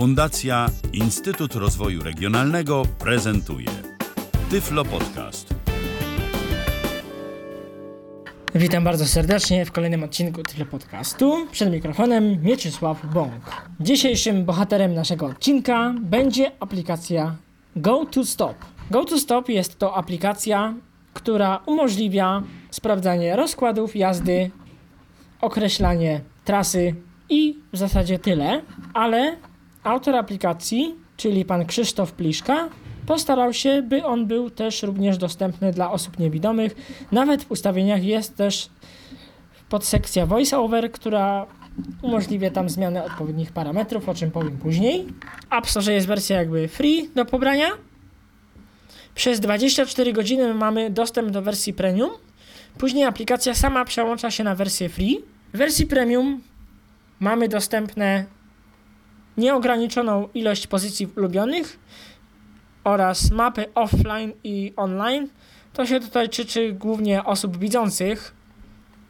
Fundacja Instytut Rozwoju Regionalnego prezentuje Tyflo Podcast. Witam bardzo serdecznie w kolejnym odcinku Tyflo Podcastu. Przed mikrofonem Mieczysław Bąk. Dzisiejszym bohaterem naszego odcinka będzie aplikacja GoToStop. GoToStop jest to aplikacja, która umożliwia sprawdzanie rozkładów jazdy, określanie trasy i w zasadzie tyle, ale autor aplikacji, czyli pan Krzysztof Pliszka, postarał się, by on był też również dostępny dla osób niewidomych. Nawet w ustawieniach jest też podsekcja VoiceOver, która umożliwia tam zmianę odpowiednich parametrów, o czym powiem później. App Store jest wersja jakby free do pobrania. Przez 24 godziny mamy dostęp do wersji premium. Później aplikacja sama przełącza się na wersję free. W wersji premium mamy dostępne nieograniczoną ilość pozycji ulubionych oraz mapy offline i online. To się tutaj tyczy głównie osób widzących,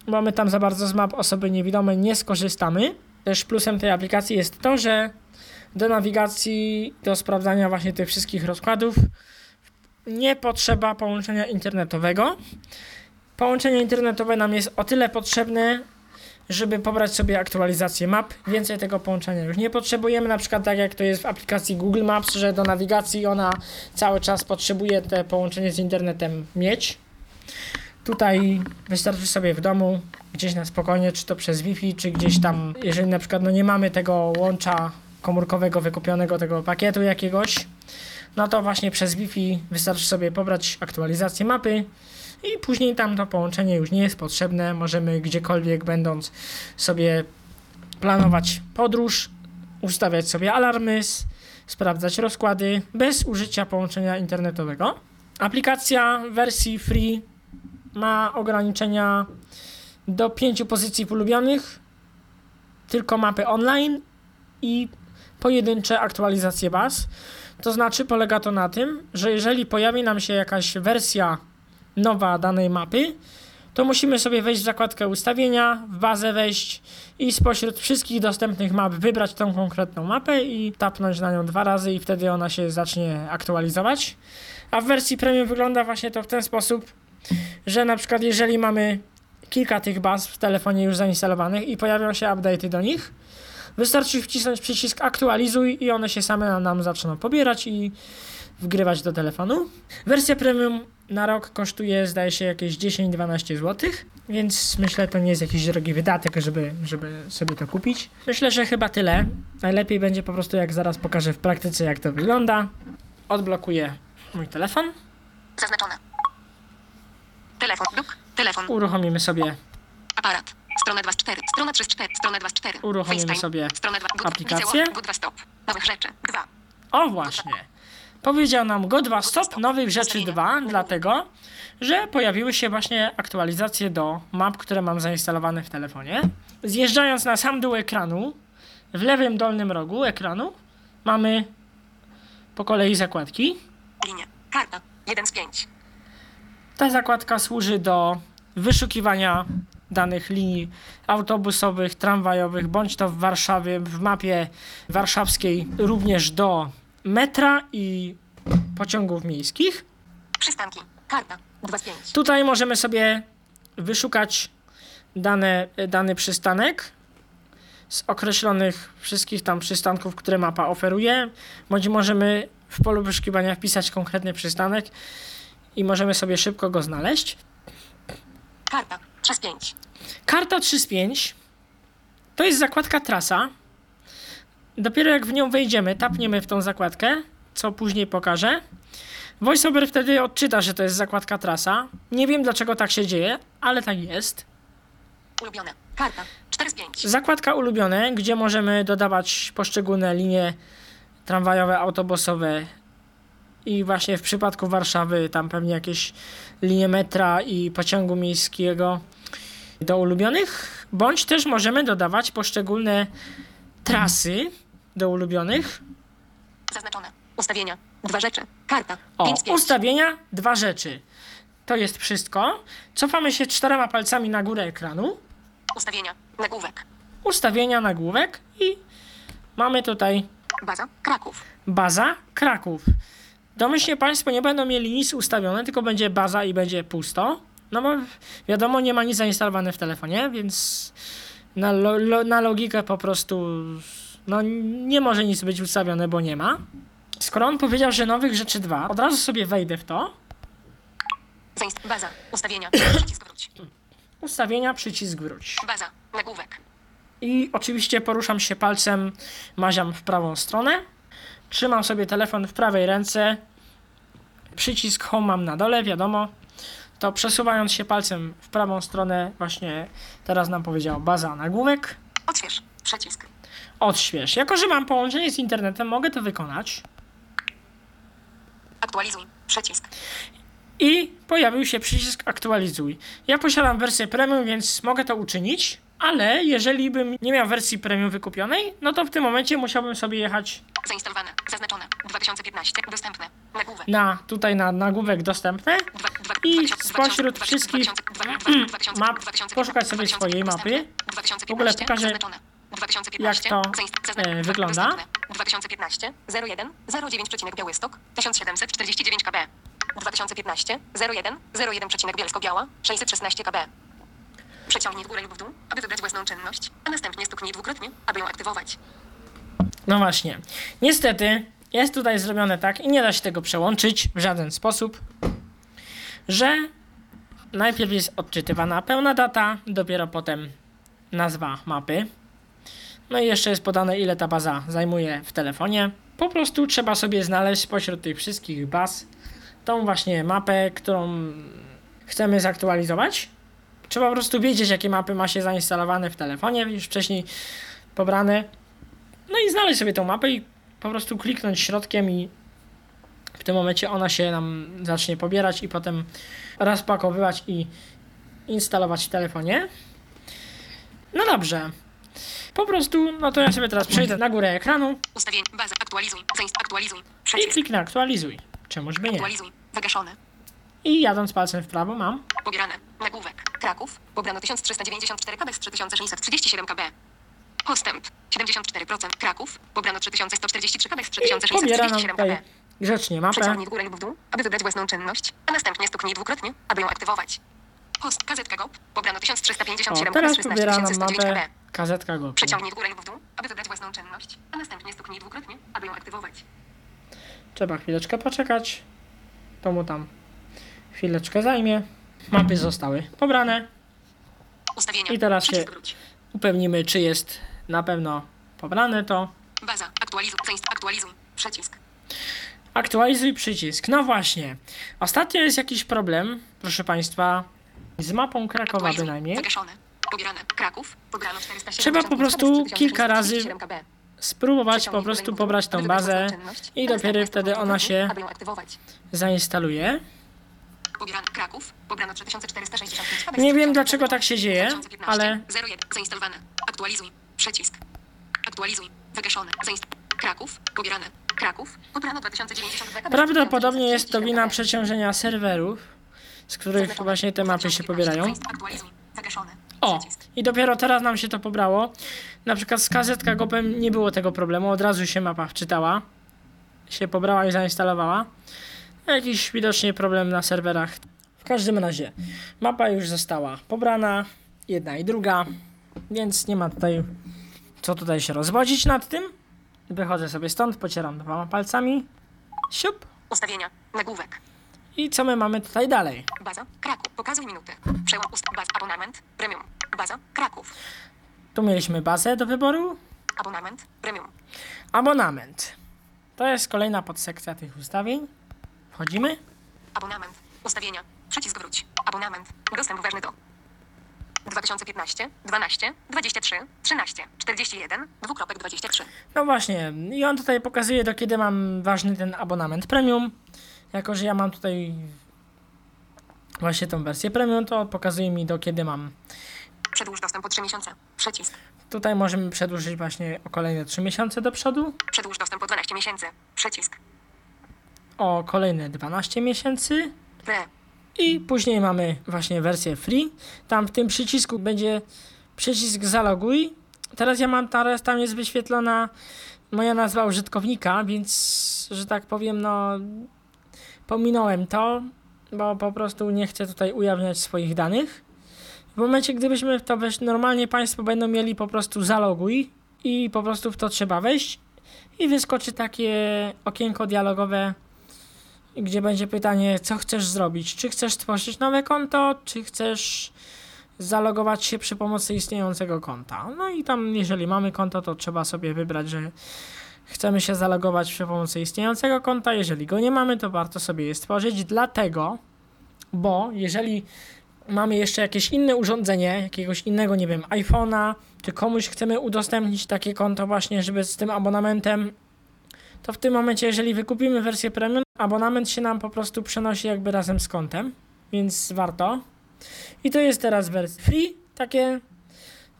bo my tam za bardzo z map osoby niewidome nie skorzystamy. Też plusem tej aplikacji jest to, że do nawigacji, do sprawdzania właśnie tych wszystkich rozkładów nie potrzeba połączenia internetowego. Połączenie internetowe nam jest o tyle potrzebne, żeby pobrać sobie aktualizację map. Więcej tego połączenia już nie potrzebujemy, na przykład tak jak to jest w aplikacji Google Maps, że do nawigacji ona cały czas potrzebuje te połączenie z internetem mieć. Tutaj wystarczy sobie w domu, gdzieś na spokojnie, czy to przez Wi-Fi, czy gdzieś tam, jeżeli na przykład no nie mamy tego łącza komórkowego wykupionego, tego pakietu jakiegoś, no to właśnie przez Wi-Fi wystarczy sobie pobrać aktualizację mapy, i później tam to połączenie już nie jest potrzebne. Możemy gdziekolwiek będąc sobie planować podróż, ustawiać sobie alarmy, sprawdzać rozkłady bez użycia połączenia internetowego. Aplikacja w wersji free ma ograniczenia do pięciu pozycji ulubionych, tylko mapy online i pojedyncze aktualizacje baz. To znaczy polega to na tym, że jeżeli pojawi nam się jakaś wersja nowa danej mapy, to musimy sobie wejść w zakładkę ustawienia, w bazę wejść i spośród wszystkich dostępnych map wybrać tą konkretną mapę i tapnąć na nią dwa razy i wtedy ona się zacznie aktualizować. A w wersji premium wygląda właśnie to w ten sposób, że na przykład jeżeli mamy kilka tych baz w telefonie już zainstalowanych i pojawią się update'y do nich, wystarczy wcisnąć przycisk aktualizuj i one się same nam zaczną pobierać i wgrywać do telefonu. Wersja premium na rok kosztuje, zdaje się, jakieś 10-12 zł, więc myślę, to nie jest jakiś drogi wydatek, żeby, żeby sobie to kupić. Myślę, że chyba tyle. Najlepiej będzie po prostu, jak zaraz pokażę w praktyce, jak to wygląda. Odblokuję mój telefon. Zaznaczone. Telefon. Duk. Telefon. Uruchomimy sobie Aparat. Strona 2 z 4. Strona 3 z 4. Strona 2 z 4. Uruchomimy FaceTime. sobie Strona 2. Good. aplikację. Widzę, Good 2 stop. Nowych rzeczy. 2. O właśnie. Powiedział nam go 2 stop nowych rzeczy 2, dlatego że pojawiły się właśnie aktualizacje do map, które mam zainstalowane w telefonie. Zjeżdżając na sam dół ekranu, w lewym dolnym rogu ekranu mamy po kolei zakładki. Linie. Karta. 1 z 5. Ta zakładka służy do wyszukiwania danych linii autobusowych, tramwajowych, bądź to w Warszawie, w mapie warszawskiej, również do metra i pociągów miejskich. Przystanki. Karta. 2 z 5. Tutaj możemy sobie wyszukać dane, dany przystanek z określonych wszystkich tam przystanków, które mapa oferuje, bądź możemy w polu wyszukiwania wpisać konkretny przystanek i możemy sobie szybko go znaleźć. Karta. 3 z 5. Karta 3 z 5 to jest zakładka trasa. Dopiero jak w nią wejdziemy, tapniemy w tą zakładkę, co później pokażę. VoiceOver wtedy odczyta, że to jest zakładka trasa. Nie wiem dlaczego tak się dzieje, ale tak jest. Ulubione. Karta. 4 z 5. Zakładka ulubione, gdzie możemy dodawać poszczególne linie tramwajowe, autobusowe i właśnie w przypadku Warszawy tam pewnie jakieś linie metra i pociągu miejskiego do ulubionych, bądź też możemy dodawać poszczególne trasy do ulubionych. Zaznaczone. Ustawienia. Dwa rzeczy. Karta. O, 5 z 5. ustawienia, dwa rzeczy. To jest wszystko. Cofamy się czterema palcami na górę ekranu. Ustawienia. Nagłówek. Ustawienia, nagłówek i mamy tutaj Baza. Kraków. Baza Kraków. Domyślnie Państwo nie będą mieli nic ustawione, tylko będzie baza i będzie pusto. No bo wiadomo, nie ma nic zainstalowane w telefonie, więc na, lo, lo, na logikę po prostu no, nie może nic być ustawione, bo nie ma. Skoro on powiedział, że nowych rzeczy dwa, od razu sobie wejdę w to. Baza. Ustawienia. Przycisk wróć. Ustawienia, przycisk wróć. Baza. Nagłówek. I oczywiście poruszam się palcem, maziam w prawą stronę. Trzymam sobie telefon w prawej ręce. Przycisk home mam na dole, wiadomo. To przesuwając się palcem w prawą stronę, właśnie teraz nam powiedział baza nagłówek. Odśwież. Przycisk. Odśwież. Jako, że mam połączenie z internetem, mogę to wykonać. Aktualizuj. Przycisk. I pojawił się przycisk aktualizuj. Ja posiadam wersję premium, więc mogę to uczynić. Ale jeżeli bym nie miał wersji premium wykupionej, no to w tym momencie musiałbym sobie jechać Zainstalowane. Zaznaczone. 2015. Dostępne. Nagłówek. na tutaj na nagłówek dostępne Dwa, dwa, I 2000, spośród 2000, wszystkich 2000, 2000, map 2000, poszukać sobie 2000, swojej dostępne. mapy. 2015, W ogóle pokażę, zaznaczone. 2015, jak to, e, wygląda. dostępne. 2015 01 09 Białystok 1749 kb 2015 01 01 Bielsko-Biała 616 kb Przeciągnij w górę lub w dół, aby wybrać własną czynność, a następnie stuknij dwukrotnie, aby ją aktywować. No właśnie. Niestety jest tutaj zrobione tak i nie da się tego przełączyć w żaden sposób, że najpierw jest odczytywana pełna data, dopiero potem nazwa mapy. No i jeszcze jest podane ile ta baza zajmuje w telefonie. Po prostu trzeba sobie znaleźć spośród tych wszystkich baz tą właśnie mapę, którą chcemy zaktualizować. Trzeba po prostu wiedzieć, jakie mapy ma się zainstalowane w telefonie, już wcześniej pobrane. No i znaleźć sobie tą mapę i po prostu kliknąć środkiem i w tym momencie ona się nam zacznie pobierać i potem rozpakowywać i instalować w telefonie. No dobrze. Po prostu, no to ja sobie teraz przejdę na górę ekranu Ustawień, baza, aktualizuj, aktualizuj, i przycisk, kliknę aktualizuj. Czemuż by nie. aktualizuj, wygaszone, I jadąc palcem w prawo mam pobierane, nagłówek, Kraków, pobrano 1394 kb z 3637 kb. Postęp, 74%, Kraków, pobrano 3143 kb z i pobiera nam 3637 tutaj kb. grzecznie mapę. Przeciągnij w górę lub w dół, aby wybrać własną czynność, a następnie stuknij dwukrotnie, aby ją aktywować. Post, kazetka GOP, pobrano O, 1357 teraz kb z pobiera nam 14109 mapę kb. Kazetka go. Przeciągnij górę lub w dół, aby wybrać własną czynność, a następnie stuknij dwukrotnie, aby ją aktywować. Trzeba chwileczkę poczekać. To mu tam chwileczkę zajmie. Mapy zostały pobrane. Ustawienia. I teraz się-. Upewnimy, czy jest na pewno pobrane to. Baza. Aktualizuj. Aktualizuj. Przycisk. Aktualizuj przycisk. No właśnie. Ostatnio jest jakiś problem, proszę Państwa, z mapą Krakowa Aktualizuj. bynajmniej. Wygaszone. Pobierane. Kraków. Pobrano 470 Trzeba po prostu kilka razy. Spróbować po prostu pobrać tą bazę i dopiero wtedy ona się zainstaluje. Kraków. Pobrano 3465 kb. Nie wiem, dlaczego tak się dzieje, ale- 01. Zainstalowane. Aktualizuj. Przycisk. Aktualizuj. Wygaszone. Kraków. Pobierane. Kraków. Pobrano 2092 kb. Prawdopodobnie jest to wina przeciążenia serwerów, z których właśnie te mapy się pobierają. Aktualizuj. Wygaszone. O, i dopiero teraz nam się to pobrało. Na przykład z kazetka GOPem nie było tego problemu, od razu się mapa wczytała, się pobrała i zainstalowała. Jakiś widocznie problem na serwerach. W każdym razie, mapa już została pobrana, jedna i druga, więc nie ma tutaj co tutaj się rozwodzić nad tym. Wychodzę sobie stąd, pocieram dwoma palcami. Siup. Ustawienia. Nagłówek. I co my mamy tutaj dalej? Baza. Kraków. Pokazuj minuty. Przełom ust. Baz. Abonament. Premium. Baza. Kraków. Tu mieliśmy bazę do wyboru, Abonament. Premium. abonament. To jest kolejna podsekcja tych ustawień. Wchodzimy. Abonament. Ustawienia. Przycisk wróć. Abonament. Dostęp ważny do 2015, 12, 23, 13, 41, dwukropek 23. No właśnie, i on tutaj pokazuje do kiedy mam ważny ten abonament premium. Jako, że ja mam tutaj właśnie tą wersję premium, to pokazuje mi do kiedy mam. Przedłuż dostęp o 3 miesiące. Przycisk. Tutaj możemy przedłużyć właśnie o kolejne 3 miesiące do przodu, Przedłuż dostęp o 12 miesięcy. Przycisk. o kolejne 12 miesięcy Pre. I później mamy właśnie wersję free. Tam w tym przycisku będzie przycisk zaloguj teraz ja mam, teraz tam jest wyświetlona moja nazwa użytkownika, więc, że tak powiem, no, pominąłem to, bo po prostu nie chcę tutaj ujawniać swoich danych. W momencie, gdybyśmy w to weszli, normalnie Państwo będą mieli po prostu zaloguj i po prostu w to trzeba wejść i wyskoczy takie okienko dialogowe, gdzie będzie pytanie, co chcesz zrobić. Czy chcesz stworzyć nowe konto, czy chcesz zalogować się przy pomocy istniejącego konta. No i tam, jeżeli mamy konto, to trzeba sobie wybrać, że chcemy się zalogować przy pomocy istniejącego konta. Jeżeli go nie mamy, to warto sobie je stworzyć, dlatego, bo jeżeli mamy jeszcze jakieś inne urządzenie, jakiegoś innego, nie wiem, iPhone'a, czy komuś chcemy udostępnić takie konto właśnie, żeby z tym abonamentem, to w tym momencie, jeżeli wykupimy wersję premium, abonament się nam po prostu przenosi jakby razem z kontem, więc warto. I to jest teraz wersja free, takie,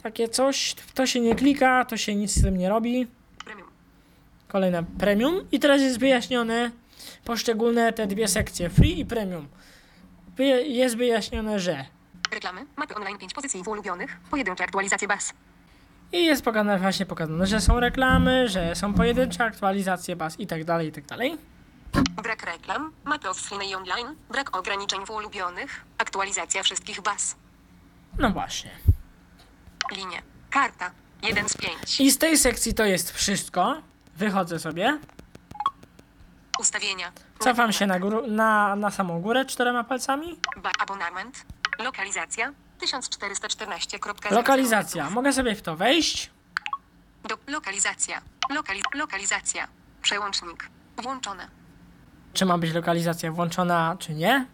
takie coś, to się nie klika, to się nic z tym nie robi. Kolejne premium i teraz jest wyjaśnione poszczególne te dwie sekcje, free i premium. Jest wyjaśnione, że Reklamy. Mapy online 5 pozycji w ulubionych. Pojedyncze aktualizacje baz. I jest pokazane, właśnie pokazane, że są reklamy, że są pojedyncze aktualizacje baz i tak dalej, i tak dalej. Brak reklam. Mapy off-screen i online. Brak ograniczeń w ulubionych. Aktualizacja wszystkich baz. No właśnie. Linie. Karta. 1 z 5. I z tej sekcji to jest wszystko. Wychodzę sobie, Ustawienia. cofam się na, na, na samą górę czterema palcami. Ba abonament. Lokalizacja. 1414.0 Lokalizacja. Mogę sobie w to wejść. Do lokalizacja. Lokali lokalizacja. Przełącznik. Włączone. czy ma być lokalizacja włączona, czy nie.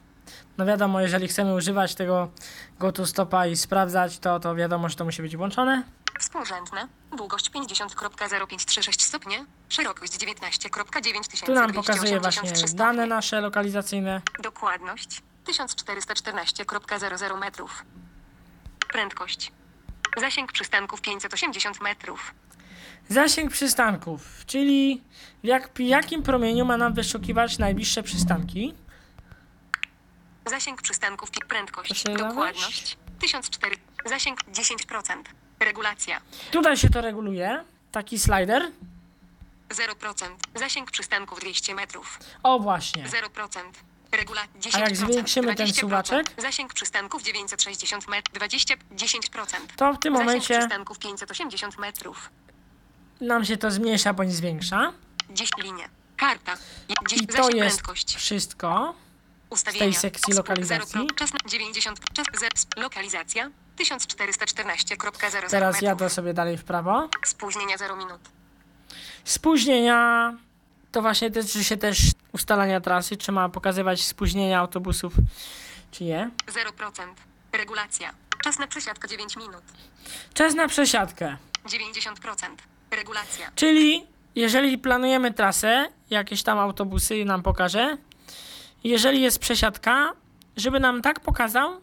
No wiadomo, jeżeli chcemy używać tego GoToStopa i sprawdzać to, to wiadomo, że to musi być włączone. Współrzędne. Długość 50.0536 stopnie. Szerokość 19.9 Tu nam pokazuje właśnie dane nasze lokalizacyjne. Dokładność 1414.00 metrów. Prędkość. Zasięg przystanków 580 metrów. Zasięg przystanków, czyli w jak, jakim promieniu ma nam wyszukiwać najbliższe przystanki. Zasięg przystanków prędkość. Dokładność 1004. Zasięg 10%. Regulacja Tutaj się to reguluje, taki slider. 0%. Zasięg przystanków 200 metrów. O właśnie, 0%. Regula 10%. A jak zwiększymy ten 20%. suwaczek? Zasięg przystanków 960 metrów. 20, 10%. to w tym Zasięg momencie przystanków 580 metrów. nam się to zmniejsza bądź zwiększa. 10 linie. Karta. Je- I to zasięg jest prędkość. wszystko. Ustawienia. tej sekcji lokalizacji. Czas na 90. Czas lokalizacja 1414.00 Teraz jadę sobie dalej w prawo. Spóźnienia 0 minut. Spóźnienia to właśnie tyczy się też ustalania trasy, czy ma pokazywać spóźnienia autobusów, czy nie. 0%. Regulacja. Czas na przesiadkę 9 minut. Czas na przesiadkę, 90%. Regulacja. czyli jeżeli planujemy trasę, jakieś tam autobusy nam pokaże, jeżeli jest przesiadka, żeby nam tak pokazał,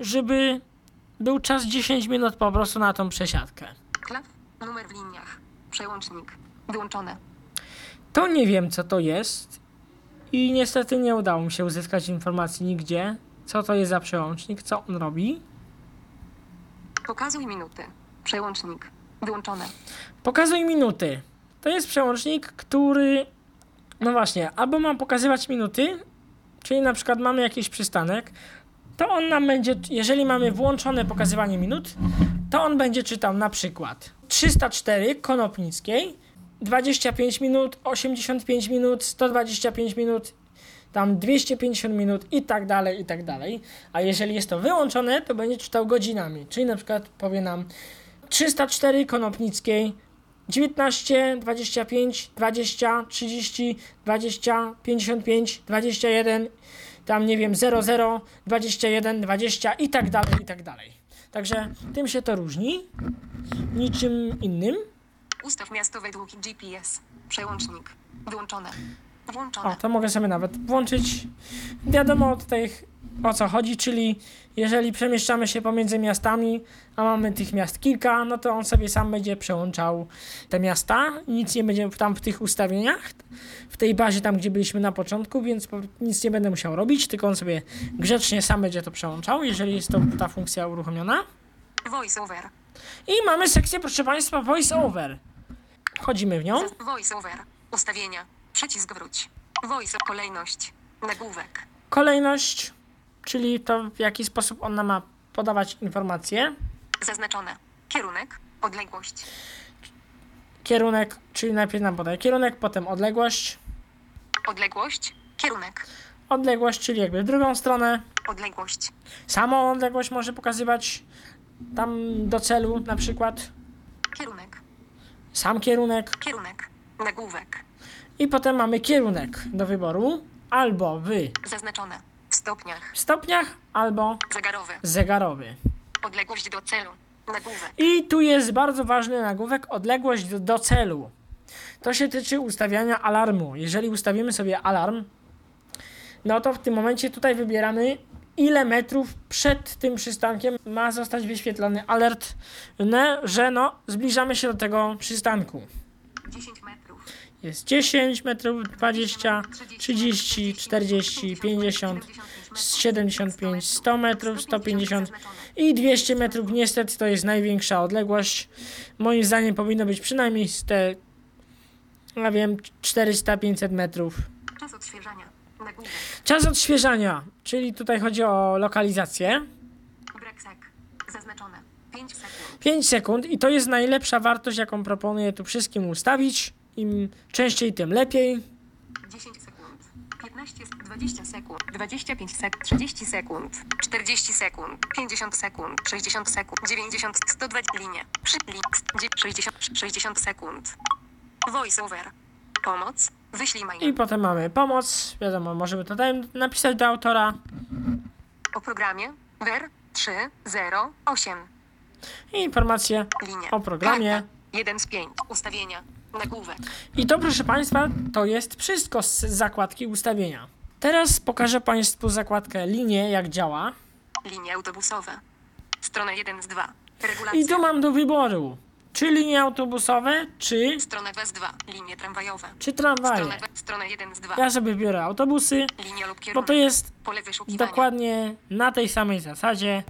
żeby był czas 10 minut po prostu na tą przesiadkę. Klap. Numer w liniach. Przełącznik. Wyłączone. To nie wiem, co to jest i niestety nie udało mi się uzyskać informacji nigdzie, co to jest za przełącznik, co on robi. Pokazuj minuty. Przełącznik. Wyłączone. Pokazuj minuty. To jest przełącznik, który. No właśnie, albo ma pokazywać minuty, czyli na przykład mamy jakiś przystanek, to on nam będzie, jeżeli mamy włączone pokazywanie minut, to on będzie czytał na przykład 304 Konopnickiej, 25 minut, 85 minut, 125 minut, tam 250 minut i tak dalej, i tak dalej. A jeżeli jest to wyłączone, to będzie czytał godzinami, czyli na przykład powie nam 304 Konopnickiej, 19, 25, 20, 30, 20, 55, 21, tam nie wiem, 00, 21, 20 i tak dalej, i tak dalej. Także tym się to różni, niczym innym. Ustaw miastowe długi GPS. Przełącznik. Wyłączone. Włączone. O, to mogę sobie nawet włączyć. Wiadomo tutaj o co chodzi, czyli jeżeli przemieszczamy się pomiędzy miastami, a mamy tych miast kilka, no to on sobie sam będzie przełączał te miasta. Nic nie będzie tam w tych ustawieniach, w tej bazie tam, gdzie byliśmy na początku, więc nic nie będę musiał robić, tylko on sobie grzecznie sam będzie to przełączał, jeżeli jest to ta funkcja uruchomiona. Voice over. I mamy sekcję, proszę Państwa, voice over. Wchodzimy w nią. Voice over. Ustawienia. Przycisk wróć. Voice kolejność. Nagłówek. Kolejność, czyli to w jaki sposób ona ma podawać informacje. Zaznaczone. Kierunek. Odległość. Kierunek, czyli najpierw nam podaje kierunek, potem odległość. Odległość. Kierunek. Odległość, czyli jakby w drugą stronę. Odległość. Samą odległość może pokazywać tam do celu na przykład. Kierunek. Sam kierunek. Kierunek. Nagłówek. I potem mamy kierunek do wyboru. Albo w Zaznaczone. W stopniach. stopniach, albo Zegarowy. zegarowy. Odległość do celu. Nagłówek. I tu jest bardzo ważny nagłówek odległość do, do celu. To się tyczy ustawiania alarmu. Jeżeli ustawimy sobie alarm, no to w tym momencie tutaj wybieramy ile metrów przed tym przystankiem ma zostać wyświetlony alert, że no zbliżamy się do tego przystanku. 10 metrów. Jest 10 metrów, 20, 30, 40, 50, 75, 100 metrów, 150 i 200 metrów. Niestety to jest największa odległość. Moim zdaniem powinno być przynajmniej z te, ja wiem, 400-500 metrów. Czas odświeżania. Czas odświeżania, czyli tutaj chodzi o lokalizację. Brak sek. Zaznaczone. 5 sekund. 5 sekund i to jest najlepsza wartość, jaką proponuję tu wszystkim ustawić. Im częściej, tym lepiej. 10 sekund. 15, sek- 20 sekund. 25 sekund. 30 sekund. 40 sekund. 50 sekund. 60 sekund. 90, 120 linie. Przy link. 60, 60 sekund. Voice over. Pomoc. Wyślij I maila. potem mamy pomoc. Wiadomo, możemy tutaj napisać do autora. O programie. WER 308. I informacje Linia. o programie. 1 z 5. Ustawienia. Nagłówek. I to, proszę Państwa, to jest wszystko z zakładki ustawienia. Teraz pokażę Państwu zakładkę linie, jak działa. Linie autobusowe. Strona 1 z 2. Regulacja. I tu mam do wyboru, czy linie autobusowe, czy, Strona 2 z 2. Linie tramwajowe. czy tramwaje. Strona 1 z 2. Ja sobie biorę autobusy, Linia lub bo kierunek. to jest Pole wyszukiwania. dokładnie na tej samej zasadzie.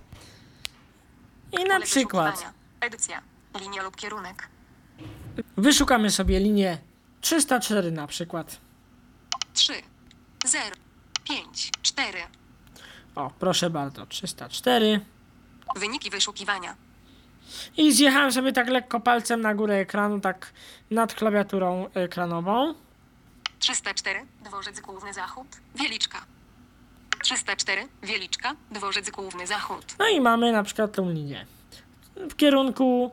I na Pole przykład wyszukiwania. Edycja. Linia lub kierunek. wyszukamy sobie linię 304 na przykład. 3, 0, 5, 4. O, proszę bardzo, 304. Wyniki wyszukiwania. I zjechałem sobie tak lekko palcem na górę ekranu, tak nad klawiaturą ekranową. 304. Dworzec Główny Zachód. Wieliczka. 304. Wieliczka. Dworzec Główny Zachód. No i mamy na przykład tą linię. W kierunku,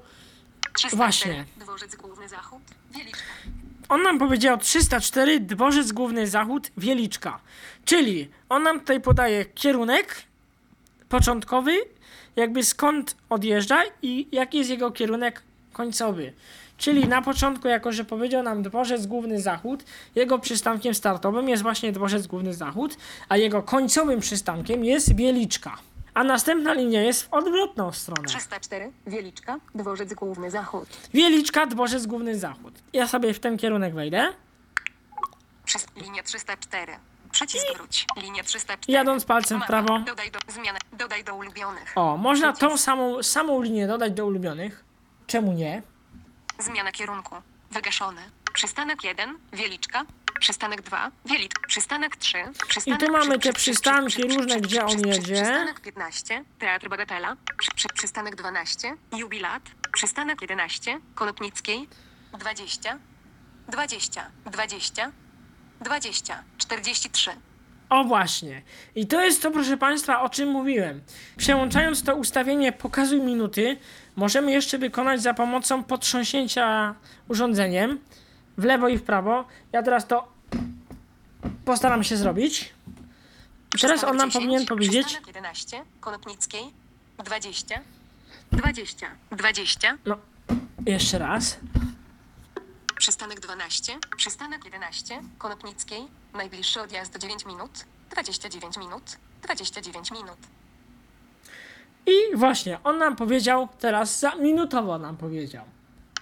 304. Właśnie. Dworzec Główny Zachód. Wieliczka. on nam powiedział 304, dworzec główny zachód, Wieliczka. Czyli on nam tutaj podaje kierunek początkowy, jakby skąd odjeżdża i jaki jest jego kierunek końcowy. Czyli na początku, jako że powiedział nam dworzec główny zachód, jego przystankiem startowym jest właśnie dworzec główny zachód, a jego końcowym przystankiem jest Wieliczka. A następna linia jest w odwrotną stronę. 304. Wieliczka. Dworzec Główny Zachód. Wieliczka, dworzec główny zachód. Ja sobie w ten kierunek wejdę. Przez linia 304. Przycisk wróć. Linia 304. Jadąc palcem w prawo. Dodaj do. Dodaj do ulubionych. O, można tą samą, samą linię dodać do ulubionych. Czemu nie? Zmiana kierunku. Wygaszony. Przystanek 1. Wieliczka. Przystanek 2. Wieliczka. Przystanek 3. Przystanek I tu mamy te przy- przy- przystanki przy- przy- różne, gdzie on jedzie. Przystanek 15. Teatr Bagatela. Przy, przy, przystanek 12. Jubilat. Przystanek 11. Konopnickiej. 20. 20. 20. 20. 43. O właśnie. I to jest to, proszę Państwa, o czym mówiłem. Przełączając to ustawienie pokazuj minuty, możemy jeszcze wykonać za pomocą potrząśnięcia urządzeniem w lewo i w prawo. Ja teraz to postaram się zrobić. Teraz on nam powinien 10, powiedzieć, Przystanek 11. Konopnickiej. 20. 20. 20. no, jeszcze raz. Przystanek 12. Przystanek 11. Konopnickiej. Najbliższy odjazd do 9 minut. 29 minut. 29 minut. I właśnie, on nam powiedział teraz, za minutowo nam powiedział.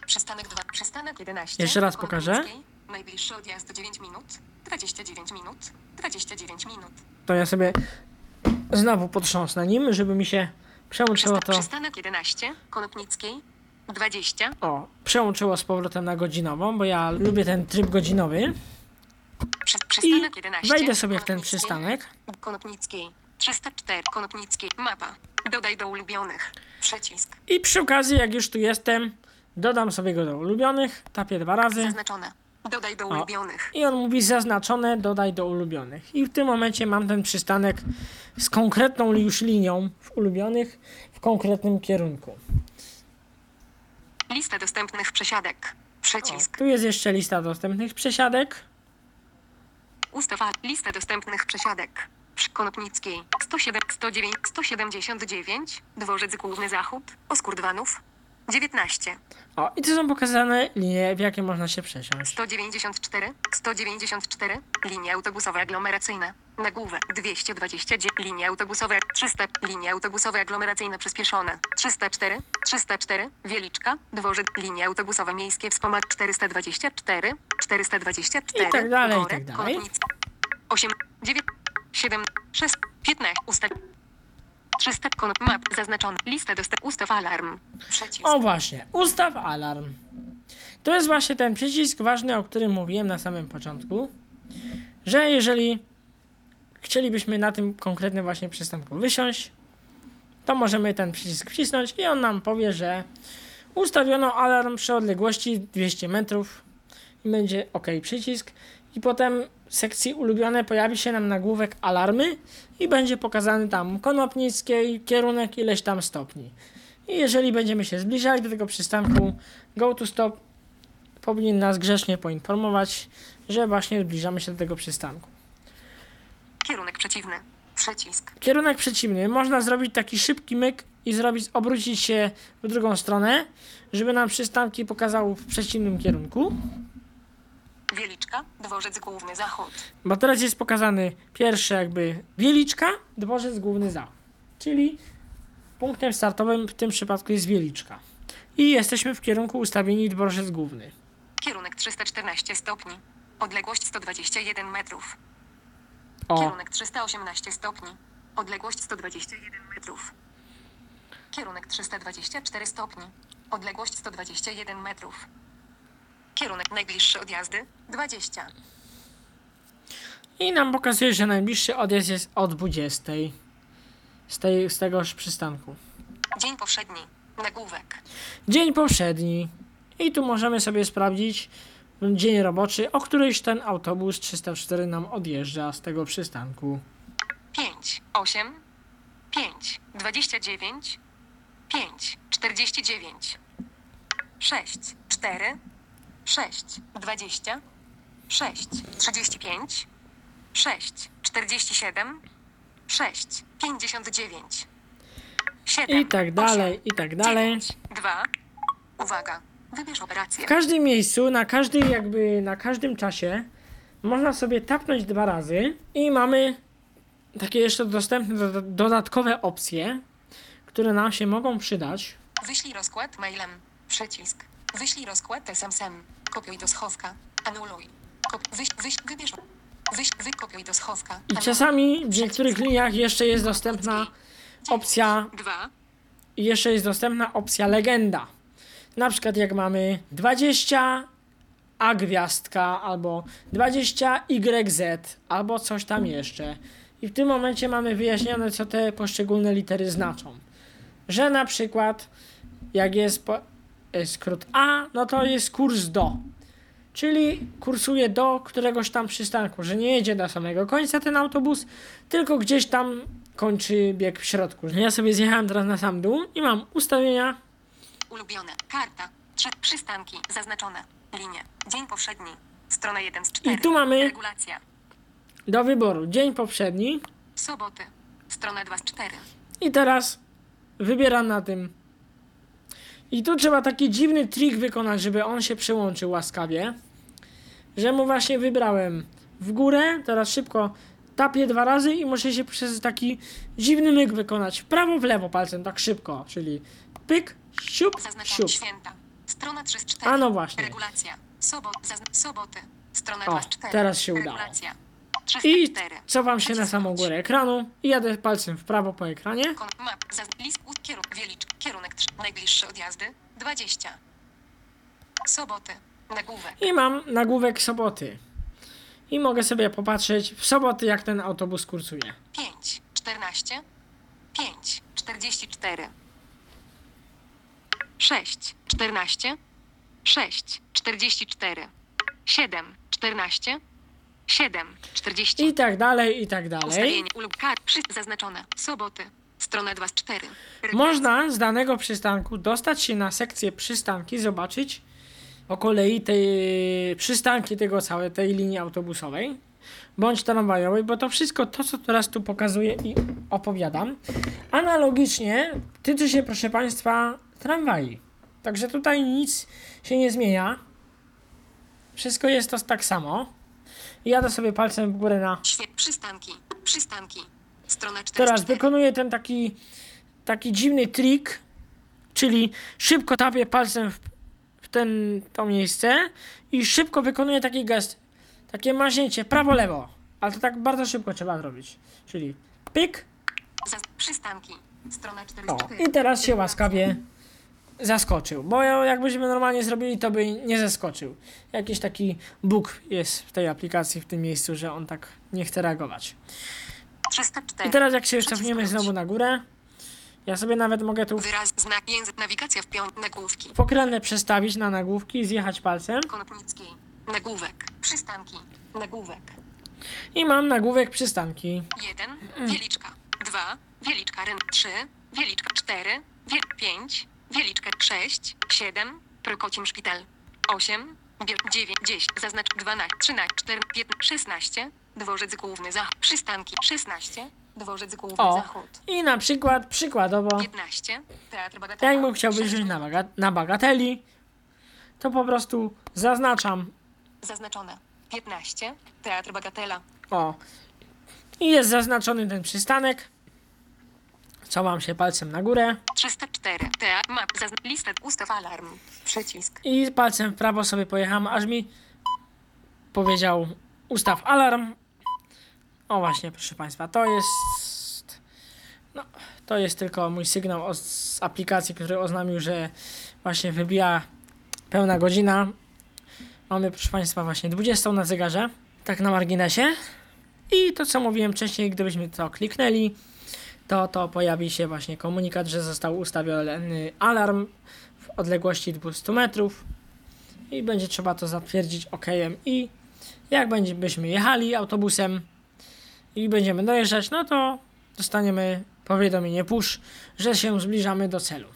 Przystanek 2. Przystanek 11. Jeszcze raz pokażę. Najbliższy odjazd do 9 minut. 29 minut. 29 minut. To ja sobie znowu potrząsnę nim, żeby mi się Przełączyło to. Przystanek 11, Konopnickiej. 20, O, przełączyło z powrotem na godzinową, bo ja lubię ten tryb godzinowy. przy, I przystanek 11. wejdę sobie w ten przystanek. Konopnickiej. 304, Konopnickiej. Mapa. Dodaj do ulubionych. Przycisk. I przy okazji, jak już tu jestem, dodam sobie go do ulubionych, tapię dwa razy. Zaznaczone. Dodaj do ulubionych. I on mówi zaznaczone, dodaj do ulubionych. I w tym momencie mam ten przystanek z konkretną już linią w ulubionych w konkretnym kierunku. Lista dostępnych przesiadek. O, Przycisk. tu jest jeszcze lista dostępnych przesiadek. Ustawa. Lista dostępnych przesiadek. Przy Konopnickiej. 107, 109, 179. Dworzec Główny Zachód. Oskurdwanów. 19. O, i tu są pokazane linie, w jakie można się przesiąść. 194, 194, linie autobusowe aglomeracyjne, nagłówek 229, linie autobusowe. 300, linie autobusowe aglomeracyjne przyspieszone. 304, 304, Wieliczka, dworzec, linie autobusowe miejskie. Wspomag. 424, 424, I tak dalej, i tak dalej. Konopnic, 8, 9, 7, 6, 15, ustaw 300, konop, map, zaznaczony, lista dostęp, ustaw alarm, przycisk. O właśnie, ustaw alarm. To jest właśnie ten przycisk ważny, o którym mówiłem na samym początku, że jeżeli chcielibyśmy na tym konkretnym właśnie przystanku wysiąść, to możemy ten przycisk wcisnąć i on nam powie, że ustawiono alarm przy odległości 200 metrów i będzie OK przycisk i potem w sekcji ulubione pojawi się nam nagłówek alarmy i będzie pokazany tam Konopnickiej, kierunek ileś tam stopni. I jeżeli będziemy się zbliżali do tego przystanku, Go to Stop powinien nas grzecznie poinformować, że właśnie zbliżamy się do tego przystanku. Kierunek przeciwny, przycisk. Kierunek przeciwny. Można zrobić taki szybki myk i zrobić, obrócić się w drugą stronę, żeby nam przystanki pokazały w przeciwnym kierunku. Wieliczka, dworzec główny zachód. Bo teraz jest pokazany pierwszy jakby Wieliczka, dworzec główny za. Czyli punktem startowym w tym przypadku jest Wieliczka. I jesteśmy w kierunku ustawieni dworzec główny. Kierunek 314 stopni. Odległość 121 metrów. O, Kierunek 318 stopni. Odległość 121 metrów. Kierunek 324 stopni. Odległość 121 metrów. Kierunek najbliższy od jazdy 20. I nam pokazuje, że najbliższy odjazd jest o 20 z, tej, z tegoż przystanku. Dzień powszedni. Nagłówek. Dzień powszedni. I tu możemy sobie sprawdzić dzień roboczy, o któryś ten autobus 304 nam odjeżdża z tego przystanku. 5, 8, 5, 29, 5, 49, 6, 4, 6, 20, 6, 35, 6, 47, 6, 59, 7, I tak dalej, i tak dalej. 2, uwaga. W każdym miejscu, na każdej jakby, na każdym czasie można sobie tapnąć dwa razy i mamy takie jeszcze dostępne doda- dodatkowe opcje, które nam się mogą przydać. Wyślij rozkład mailem. Przycisk. Wyślij rozkład SMS-em. Kopiuj do schowka. Anuluj. Kop, wyś, wyś, wybierz. Wyś, wykopiuj do schowka. I czasami w niektórych liniach jeszcze jest dostępna opcja, 2. i jeszcze jest dostępna opcja legenda. Na przykład jak mamy 20 A gwiazdka albo 20 YZ albo coś tam jeszcze. I w tym momencie mamy wyjaśnione, co te poszczególne litery znaczą. Że na przykład jak jest e, skrót A, no to jest kurs do. Czyli kursuje do któregoś tam przystanku, że nie jedzie do samego końca ten autobus, tylko gdzieś tam kończy bieg w środku. Ja sobie zjechałem teraz na sam dół i mam ustawienia. Ulubione. Karta. Trzy przystanki. Zaznaczone. Linie. Dzień powszedni. Strona 1 z 4. I tu mamy- Regulacja. do wyboru dzień poprzedni Soboty. Strona 2 z 4. i teraz wybieram na tym. I tu trzeba taki dziwny trik wykonać, żeby on się przyłączył łaskawie. Że mu właśnie wybrałem w górę, teraz szybko tapię dwa razy i muszę się przez taki dziwny myk wykonać w prawo, w lewo palcem, tak szybko, czyli pyk, siup, siup. święta. Strona 3 z 4. A no właśnie. Regulacja. Sobot, zazn- soboty. Strona O, 2 z 4. teraz się udało. Regulacja. I 304. cofam się na samą górę ekranu i jadę palcem w prawo po ekranie. Kon, map, zaz, list, kierunek, wielicz, kierunek 3, najbliższy od jazdy, 20. Soboty, nagłówek, I mam nagłówek soboty. I mogę sobie popatrzeć w soboty, jak ten autobus kursuje. 5, 14, 5, 44. 6, 14, 6, 44. 7, 14, 7, 40. I tak dalej, i tak dalej. Ustawienie ulub kart przy zaznaczone. Soboty. Strona 2 z 4. Można z danego przystanku dostać się na sekcję przystanki, zobaczyć o kolei tej przystanki tego całej tej linii autobusowej bądź tramwajowej, bo to wszystko to, co teraz tu pokazuję i opowiadam, analogicznie tyczy się, proszę Państwa, tramwaj. Także tutaj nic się nie zmienia. Wszystko jest to tak samo. Jadę sobie palcem w górę na przystanki. Przystanki. Strona 4 Teraz z 4. wykonuję ten taki, taki dziwny trik, czyli szybko tapię palcem w, w ten, to miejsce i szybko wykonuję taki gest, takie maźnięcie prawo-lewo, ale to tak bardzo szybko trzeba zrobić, czyli Zaz- przystanki. Strona 4 o, z 4. i teraz się łaskawie zaskoczył, bo jakbyśmy normalnie zrobili, to by nie zaskoczył. Jakiś taki bóg jest w tej aplikacji, w tym miejscu, że on tak nie chce reagować. 304. I teraz jak się cofniemy wróć. znowu na górę, ja sobie nawet mogę tu Wyraz, znak, język, nawigacja w piąt, nagłówki. pokrętne przestawić na nagłówki i zjechać palcem. Konopnickiej. Nagłówek. Przystanki. Nagłówek. I mam nagłówek przystanki. 1. Wieliczka. 2. Wieliczka ryn. 3. Wieliczka 4. Wiel 5. Wieliczka 6. 7. Prokocim szpital. 8. Biel 9. 10. Zaznacz 12. 13. 14. 15. 16. Dworzec główny zachód. Przystanki. 16. Dworzec główny O. zachód. I na przykład, przykładowo, 15. Teatr Bagatela. jakbym chciał wyjść na, baga- na bagateli, to po prostu zaznaczam. Zaznaczone. 15. Teatr Bagatela. O. I jest zaznaczony ten przystanek. Cofam się palcem na górę 304. Teatr. Map. Zazn- lista. Ustaw alarm. Przycisk. i palcem w prawo sobie pojechałem, aż mi powiedział ustaw alarm. O właśnie, proszę Państwa, to jest... No, to jest tylko mój sygnał z aplikacji, który oznamił, że właśnie wybija pełna godzina. Mamy, proszę Państwa, właśnie 20 na zegarze, tak na marginesie. I to, co mówiłem wcześniej, gdybyśmy to kliknęli, to to pojawi się właśnie komunikat, że został ustawiony alarm w odległości 200 metrów i będzie trzeba to zatwierdzić OK i jak będziemy jechali autobusem i będziemy dojeżdżać, no to dostaniemy powiadomienie push, że się zbliżamy do celu.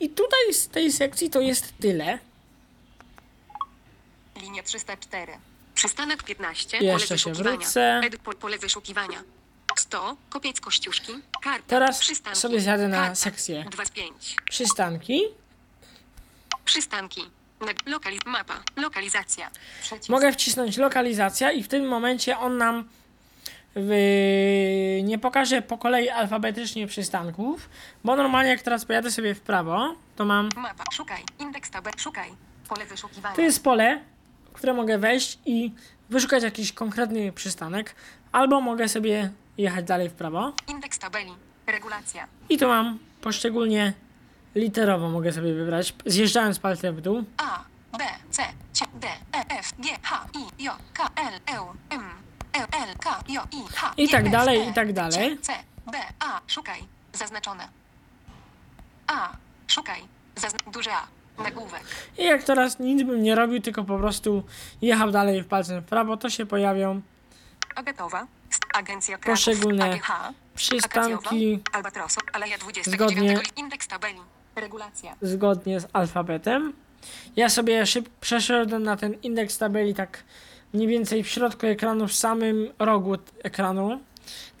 I tutaj z tej sekcji to jest tyle. Linia 304. Przystanek 15. Jeszcze pole się wyszukiwania. wrócę. Edu, po, pole wyszukiwania. 100. Kopiec Kościuszki. Karta. Teraz Przystanki. sobie zjadę na Karta. sekcję 2 z 5. przystanki. Przystanki. Nag- Lokaliz mapa. Lokalizacja. Przycisk. Mogę wcisnąć lokalizacja i w tym momencie on nam wy... nie pokaże po kolei alfabetycznie przystanków, bo normalnie jak teraz pojadę sobie w prawo, to mam Mapa. Szukaj. Indeks tabel. Szukaj. Pole wyszukiwania. To jest pole, które mogę wejść i wyszukać jakiś konkretny przystanek, albo mogę sobie jechać dalej w prawo. Indeks tabeli. Regulacja. I tu mam poszczególnie literowo mogę sobie wybrać, zjeżdżając palcem w dół. A, B, C, C, D, E, F, G, H, I, J, K, L, M, M, L, L, K, J, I, H, I tak dalej, E, i tak dalej. C, B, A, szukaj, zaznaczone. A, szukaj, zazn- duże A, nagłówek. I jak teraz nic bym nie robił, tylko po prostu jechał dalej w palcem w prawo, to się pojawią Agatowa, Agencja Poszczególne AGH, przystanki Albatrosu, Aleja 29, Zgodnie- indeks tabeli, regulacja. zgodnie z alfabetem. Ja sobie szyb przeszedłem na ten indeks tabeli tak mniej więcej w środku ekranu, w samym rogu ekranu.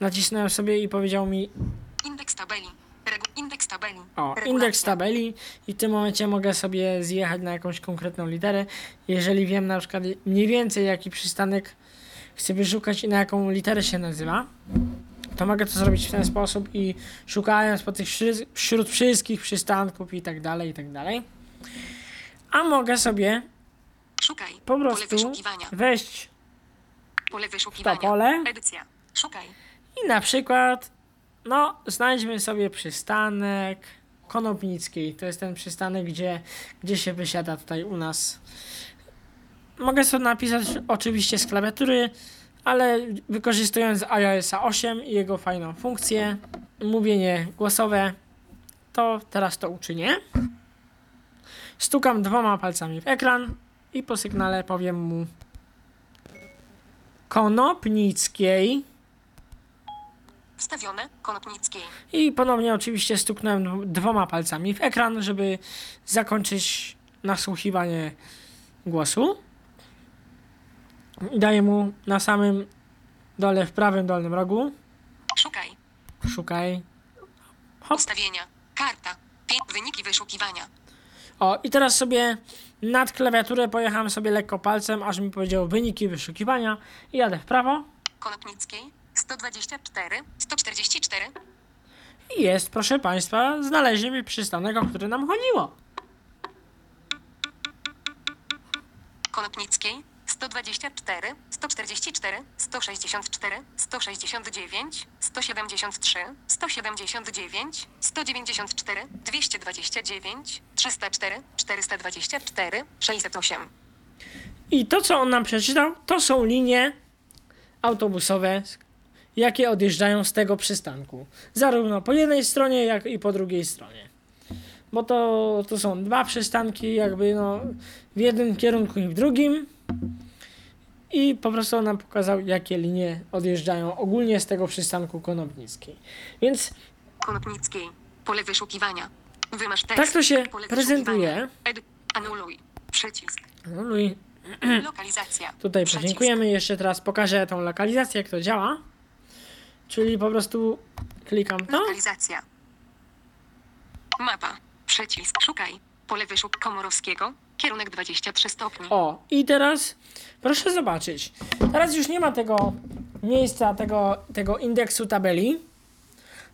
Nacisnąłem sobie i powiedział mi Indeks tabeli, tabeli, o, indeks tabeli i w tym momencie mogę sobie zjechać na jakąś konkretną literę. Jeżeli wiem na przykład mniej więcej jaki przystanek chcę wyszukać i na jaką literę się nazywa, to mogę to zrobić w ten sposób i szukając po tych wśród wszystkich przystanków i tak dalej, i tak dalej. A mogę sobie Szukaj, po prostu wejść Pole wyszukiwania. To pole. Edycja. Szukaj. I na przykład, no, znajdźmy sobie przystanek Konopnickiej. To jest ten przystanek, gdzie, gdzie się wysiada tutaj u nas. Mogę sobie napisać oczywiście z klawiatury, ale wykorzystując iOS 8 i jego fajną funkcję, mówienie głosowe, to teraz to uczynię. Stukam dwoma palcami w ekran i po sygnale powiem mu Konopnickiej. Wstawione. Konopnickiej. I ponownie oczywiście stuknąłem dwoma palcami w ekran, żeby zakończyć nasłuchiwanie głosu. I daję mu na samym dole w prawym dolnym rogu. Szukaj. Szukaj. Hop. Ustawienia. Karta. Wyniki wyszukiwania. O, i teraz sobie nad klawiaturę pojechałem sobie lekko palcem, aż mi powiedział wyniki wyszukiwania i jadę w prawo. Konopnickiej. 124. 144. I jest, proszę Państwa, znaleźliśmy przystanek, o który nam chodziło. Konopnickiej 124, 144, 164, 169, 173, 179, 194, 229, 304, 424, 608. I to, co on nam przeczytał, to są linie autobusowe, jakie odjeżdżają z tego przystanku. Zarówno po jednej stronie, jak i po drugiej stronie. Bo to, to są dwa przystanki, jakby no, w jednym kierunku i w drugim. I po prostu on nam pokazał, jakie linie odjeżdżają ogólnie z tego przystanku Konopnickiej. Więc Konopnickiej. Pole wyszukiwania. Wymasz tekst. Tak to się Pole prezentuje. Ed. Anuluj. Przycisk. no, Luj, Lokalizacja. Tutaj Przycisk. podziękujemy. Jeszcze teraz pokażę tą lokalizację, jak to działa. Czyli po prostu klikam to. Lokalizacja. Mapa. Przycisk. Szukaj. Pole wyszuk Komorowskiego. Kierunek 23 stopni. O, i teraz proszę zobaczyć. Teraz już nie ma tego miejsca, tego, tego indeksu tabeli.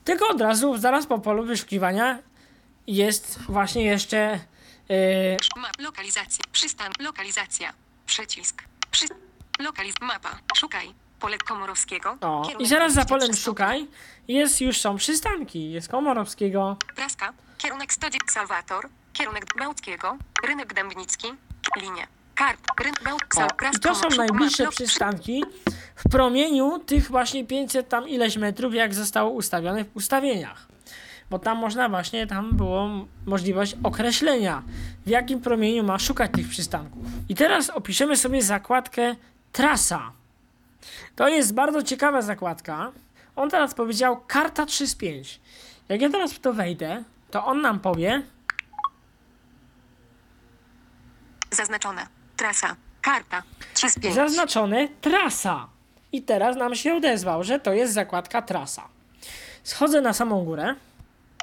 Tylko od razu, zaraz po polu wyszukiwania jest właśnie jeszcze. Yy, Map. Lokalizacja. Przystan. Lokalizacja. Przycisk. Przy... Lokaliz. Mapa. Szukaj. Pole Komorowskiego. o, i zaraz za 23 polem szukaj. Jest, już są przystanki. Jest Komorowskiego. Praska. Kierunek 109 Salwator. Kierunek Bałckiego. Rynek Dębnicki. Linie. Rynek. O, I to są najbliższe przystanki w promieniu tych właśnie 500 tam ileś metrów, jak zostało ustawione w ustawieniach. Bo tam można właśnie, tam było możliwość określenia, w jakim promieniu ma szukać tych przystanków. I teraz opiszemy sobie zakładkę trasa. To jest bardzo ciekawa zakładka. On teraz powiedział karta 3 z 5. Jak ja teraz w to wejdę, to on nam powie, Zaznaczone. Trasa. Karta. 3 z 5. zaznaczone trasa. I teraz nam się odezwał, że to jest zakładka trasa. Schodzę na samą górę.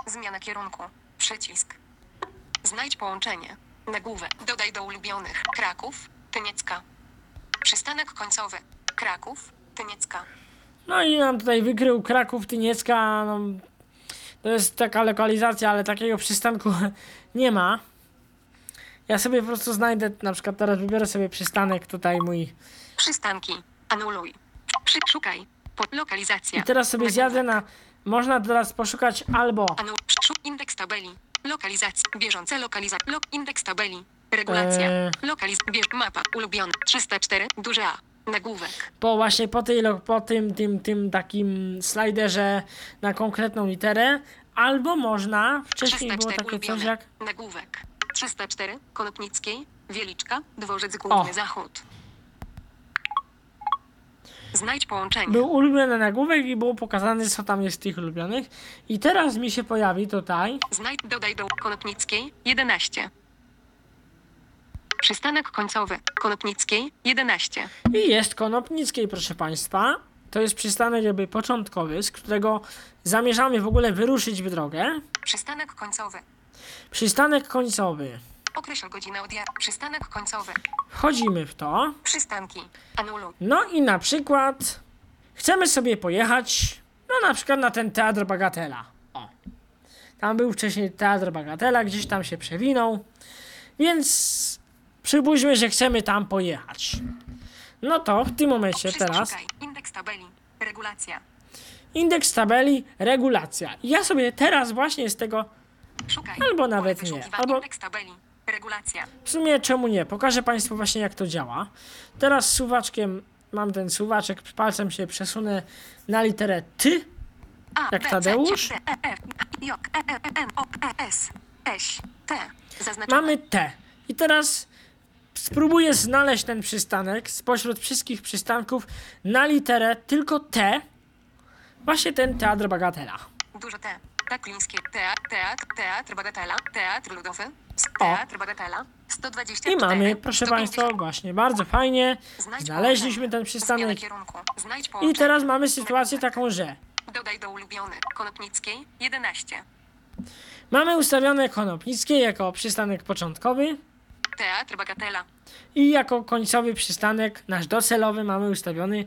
Zmiana kierunku. Przycisk. Znajdź połączenie. Nagłówek. Dodaj do ulubionych. Kraków. Tyniecka. Przystanek końcowy. Kraków. Tyniecka. No i nam tutaj wykrył Kraków, Tyniecka. No, to jest taka lokalizacja, ale takiego przystanku nie ma. Ja sobie po prostu znajdę, na przykład teraz wybiorę sobie przystanek tutaj mój. Przystanki. Anuluj. Przy, szukaj. Lokalizacja. I teraz sobie zjadę na... Można teraz poszukać albo Anu, przy, indeks tabeli. Lokalizacja. Bieżące lokalizacja. Lok, indeks tabeli. Regulacja. Eee. Lokaliz. Bierz, mapa. Ulubiony. 304. Duże A. Nagłówek. po właśnie po, tej, po tym, tym, tym takim slajderze na konkretną literę, albo można, wcześniej było 304. takie coś jak Nagłówek. 304. Konopnickiej. Wieliczka. Dworzec Główny O. Zachód. Znajdź połączenie. Był ulubiony nagłówek i było pokazane, co tam jest z tych ulubionych. I teraz mi się pojawi tutaj. Znajdź, dodaj do Konopnickiej 11. Przystanek końcowy Konopnickiej 11. I jest Konopnickiej, proszę Państwa. To jest przystanek jakby początkowy, z którego zamierzamy w ogóle wyruszyć w drogę. Przystanek końcowy. Przystanek końcowy. Określ godzinę odjazdu. Przystanek końcowy. Wchodzimy w to. Przystanki. Anuluj. No i na przykład chcemy sobie pojechać, no na przykład na ten Teatr Bagatela. O. Tam był wcześniej Teatr Bagatela, gdzieś tam się przewinął. Więc przypuśćmy, że chcemy tam pojechać. No to w tym momencie teraz. Indeks tabeli. Regulacja. indeks tabeli, regulacja. I ja sobie teraz właśnie z tego, Szukaj. Albo nawet nie, albo- Indeks tabeli. Regulacja. w sumie czemu nie, pokażę Państwu właśnie jak to działa. Teraz suwaczkiem, mam ten suwaczek, palcem się przesunę na literę T, Jak Tadeusz? Mamy T. I teraz spróbuję znaleźć ten przystanek spośród wszystkich przystanków na literę tylko T. Właśnie ten teatr Bagatela. Duże T. Taklińskie. Teatr, teatr, teatr, bagatela. Teatr ludowy. Teatr, bagatela. 124. I mamy, proszę 150. Państwa, właśnie bardzo fajnie. Znaleźliśmy ten przystanek. I teraz mamy sytuację taką, że Dodaj do ulubiony. Konopnickiej 11. mamy ustawione Konopnickie jako przystanek początkowy Teatr bagatela. i jako końcowy przystanek, nasz docelowy, mamy ustawiony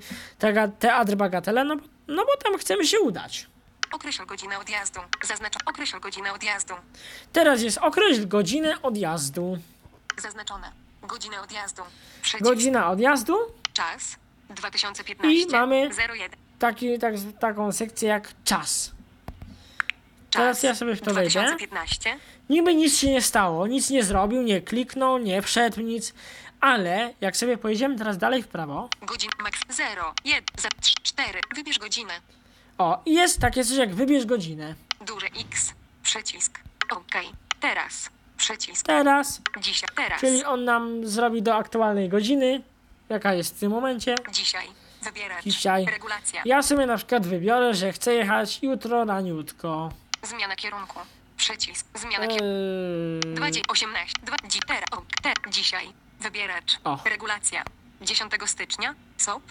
Teatr Bagatela, no, bo- no bo tam chcemy się udać. Określ godzinę odjazdu. Zaznacz określ godzinę odjazdu. Teraz jest określ godzinę odjazdu. Zaznaczone. Godzinę odjazdu. Przycisk. Godzina odjazdu, Czas 2015. I mamy- 01. taki, tak, taką sekcję jak czas. Teraz ja sobie w to wejdę. 2015. Niby nic się nie stało, nic nie zrobił, nie kliknął, nie wszedł, nic, ale jak sobie pojedziemy teraz dalej w prawo, Godzin max 0. 1. 4. Wybierz godzinę. o, i jest takie coś jak wybierz godzinę. Duże X. Przycisk. OK. Teraz. Przycisk. Teraz, Dzisiaj. Teraz. czyli on nam zrobi do aktualnej godziny, jaka jest w tym momencie. Dzisiaj. Dzisiaj. Regulacja. Ja sobie na przykład wybiorę, że chcę jechać jutro raniutko. Zmiana kierunku. Przycisk. Zmiana kierunku. Eee, 2, 18, 2, dzi, teraz, o, te, dzisiaj, wybieracz, O. regulacja, 10 stycznia, SOP,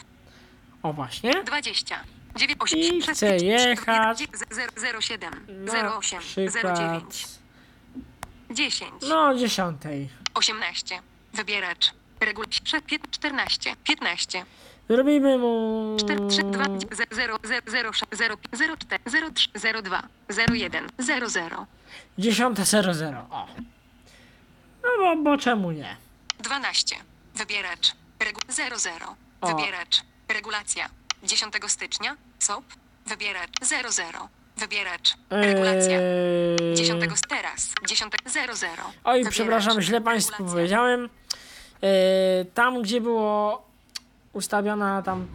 o właśnie. 20, 9, 8, I chcę jechać. 07, na 08, przykład, 09, 10, no dziesiątej. 18, wybieracz, regulacja, 14, 15, Zrobimy mu... 4, 3, 2, 0, 0, 0, 0, 0, 4, 0, 3, 0, 2, 0, 1, 0, 0, 10.00. O. No bo, bo czemu nie? 12. Wybieracz. Regu 00. O. Wybieracz. Regulacja. 10 stycznia. SOP. Wybieracz. 00. Wybieracz. Regulacja. Eee... 10 teraz. 10 00. Oj, przepraszam, źle Państwu powiedziałem. Eee, tam, gdzie było ustawiona tam...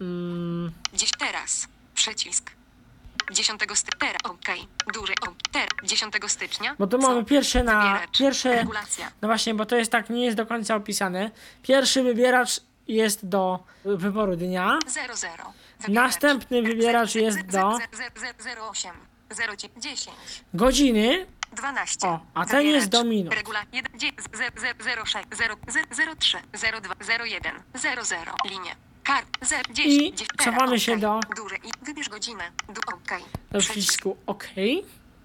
Mm, Dziś teraz. Przycisk. 10 stycznia. OK. Duży OK. Ter. 10 stycznia. bo tu mamy pierwsze na... Wybieracz. Pierwsze... Regulacja. No właśnie, bo to jest tak, nie jest do końca opisane. Pierwszy wybieracz jest do wyboru dnia. 00. Wybieracz. Następny wybieracz jest do 08. 10. godziny. 12. O, a ten jest do minut. Regula 1, 06, 0, 03, 02, 01, 00. Linie. Kart 0, 10, I 10, cofamy się do- Duże i wybierz godzinę. Du, OK. Do Przycisk. przycisku OK.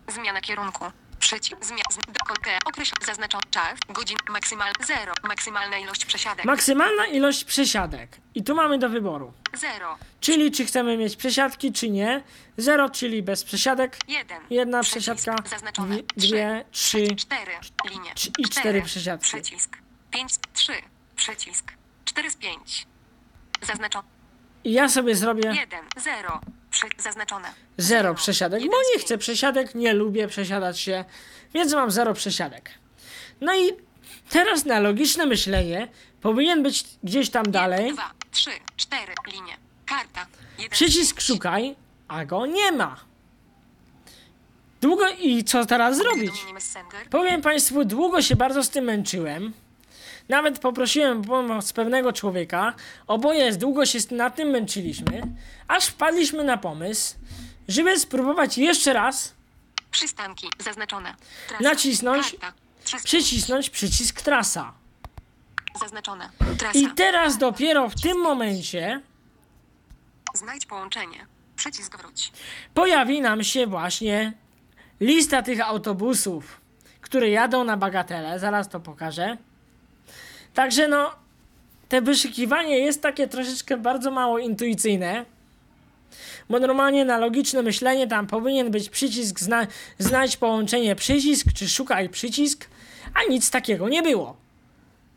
Zmiana kierunku. Przycisk. Zmiana. Do OK. Określ. Zaznaczony czas. Godzin. Maksymalny 0. Maksymalna ilość przesiadek. Maksymalna ilość przesiadek. I tu mamy do wyboru. 0. Czyli czy chcemy mieć przesiadki, czy nie. 0, czyli bez przesiadek. 1. Jedna Przycisk. przesiadka, Zaznaczone. dwie, trzy. 4. Linie. Trzy- i cztery przesiadki. Przycisk. 5. 3. Przycisk. 4 z 5. Zaznaczone. I ja sobie zrobię 1. 0. Przy, zaznaczone. 0 przesiadek, bo nie chcę przesiadek, nie lubię przesiadać się, więc mam 0 przesiadek. No i teraz na logiczne myślenie powinien być gdzieś tam dalej 2, 3, 4. Linie. Karta. 1, przycisk szukaj, a go nie ma. Długo i co teraz zrobić? Powiem Państwu, długo się bardzo z tym męczyłem. Nawet poprosiłem pomoc pewnego człowieka. Oboje długo się nad tym męczyliśmy, aż wpadliśmy na pomysł, żeby spróbować jeszcze raz Przystanki. Zaznaczone. Trasa. Nacisnąć. Karta. 3 z przycisnąć przycisk trasa. Zaznaczone. Trasa. I teraz dopiero w tym momencie Znajdź połączenie. Przycisk wróć. pojawi nam się właśnie lista tych autobusów, które jadą na bagatele. Zaraz to pokażę. Także no, te wyszukiwanie jest takie troszeczkę bardzo mało intuicyjne. Bo normalnie na logiczne myślenie tam powinien być przycisk zna połączenie przycisk, czy szukaj przycisk, a nic takiego nie było.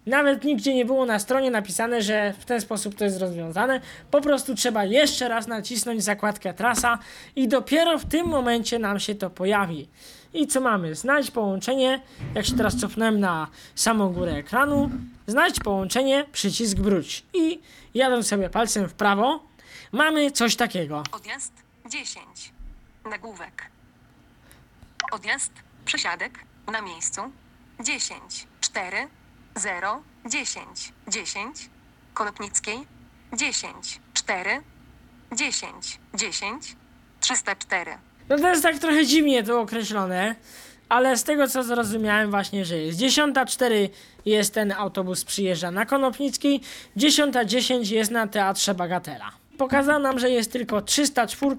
Nawet nigdzie nie było na stronie napisane, że w ten sposób to jest rozwiązane. Po prostu trzeba jeszcze raz nacisnąć zakładkę trasa i dopiero w tym momencie nam się to pojawi. I co mamy? Znajdź połączenie. Jak się teraz cofnąłem na samą górę ekranu, znajdź połączenie, przycisk wróć. I jadąc sobie palcem w prawo, mamy coś takiego. Odjazd 10. Nagłówek. Odjazd, przesiadek, na miejscu 10, 4, 0, 10, 10. Konopnickiej 10, 4, 10, 10, 304. No to jest tak trochę dziwnie to określone, ale z tego co zrozumiałem właśnie, że jest 10.04 jest ten autobus przyjeżdża na Konopnickiej, 10.10 jest na Teatrze Bagatela. Pokazał nam, że jest tylko 304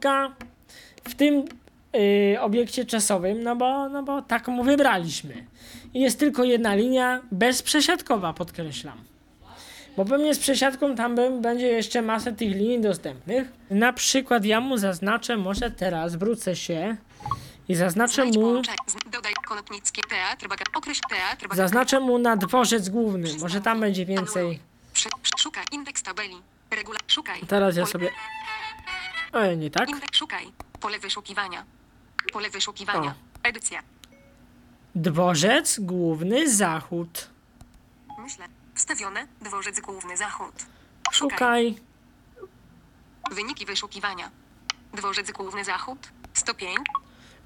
w tym yy, obiekcie czasowym, no bo, no bo tak mu wybraliśmy. I jest tylko jedna linia, bezprzesiadkowa podkreślam. Bo pewnie z przesiadką tam będzie jeszcze masę tych linii dostępnych. Na przykład ja mu zaznaczę, może teraz wrócę się i zaznaczę mu, zaznaczę mu na dworzec główny. Może tam będzie więcej. Szukaj indeks tabeli. Regula. Szukaj. Teraz ja sobie... Oj, nie tak? Szukaj. Pole wyszukiwania. Pole wyszukiwania. Edycja. Dworzec główny zachód. Myślę. Wstawione. Dworzec główny zachód. Szukaj. Szukaj. Wyniki wyszukiwania. Dworzec główny zachód. 105.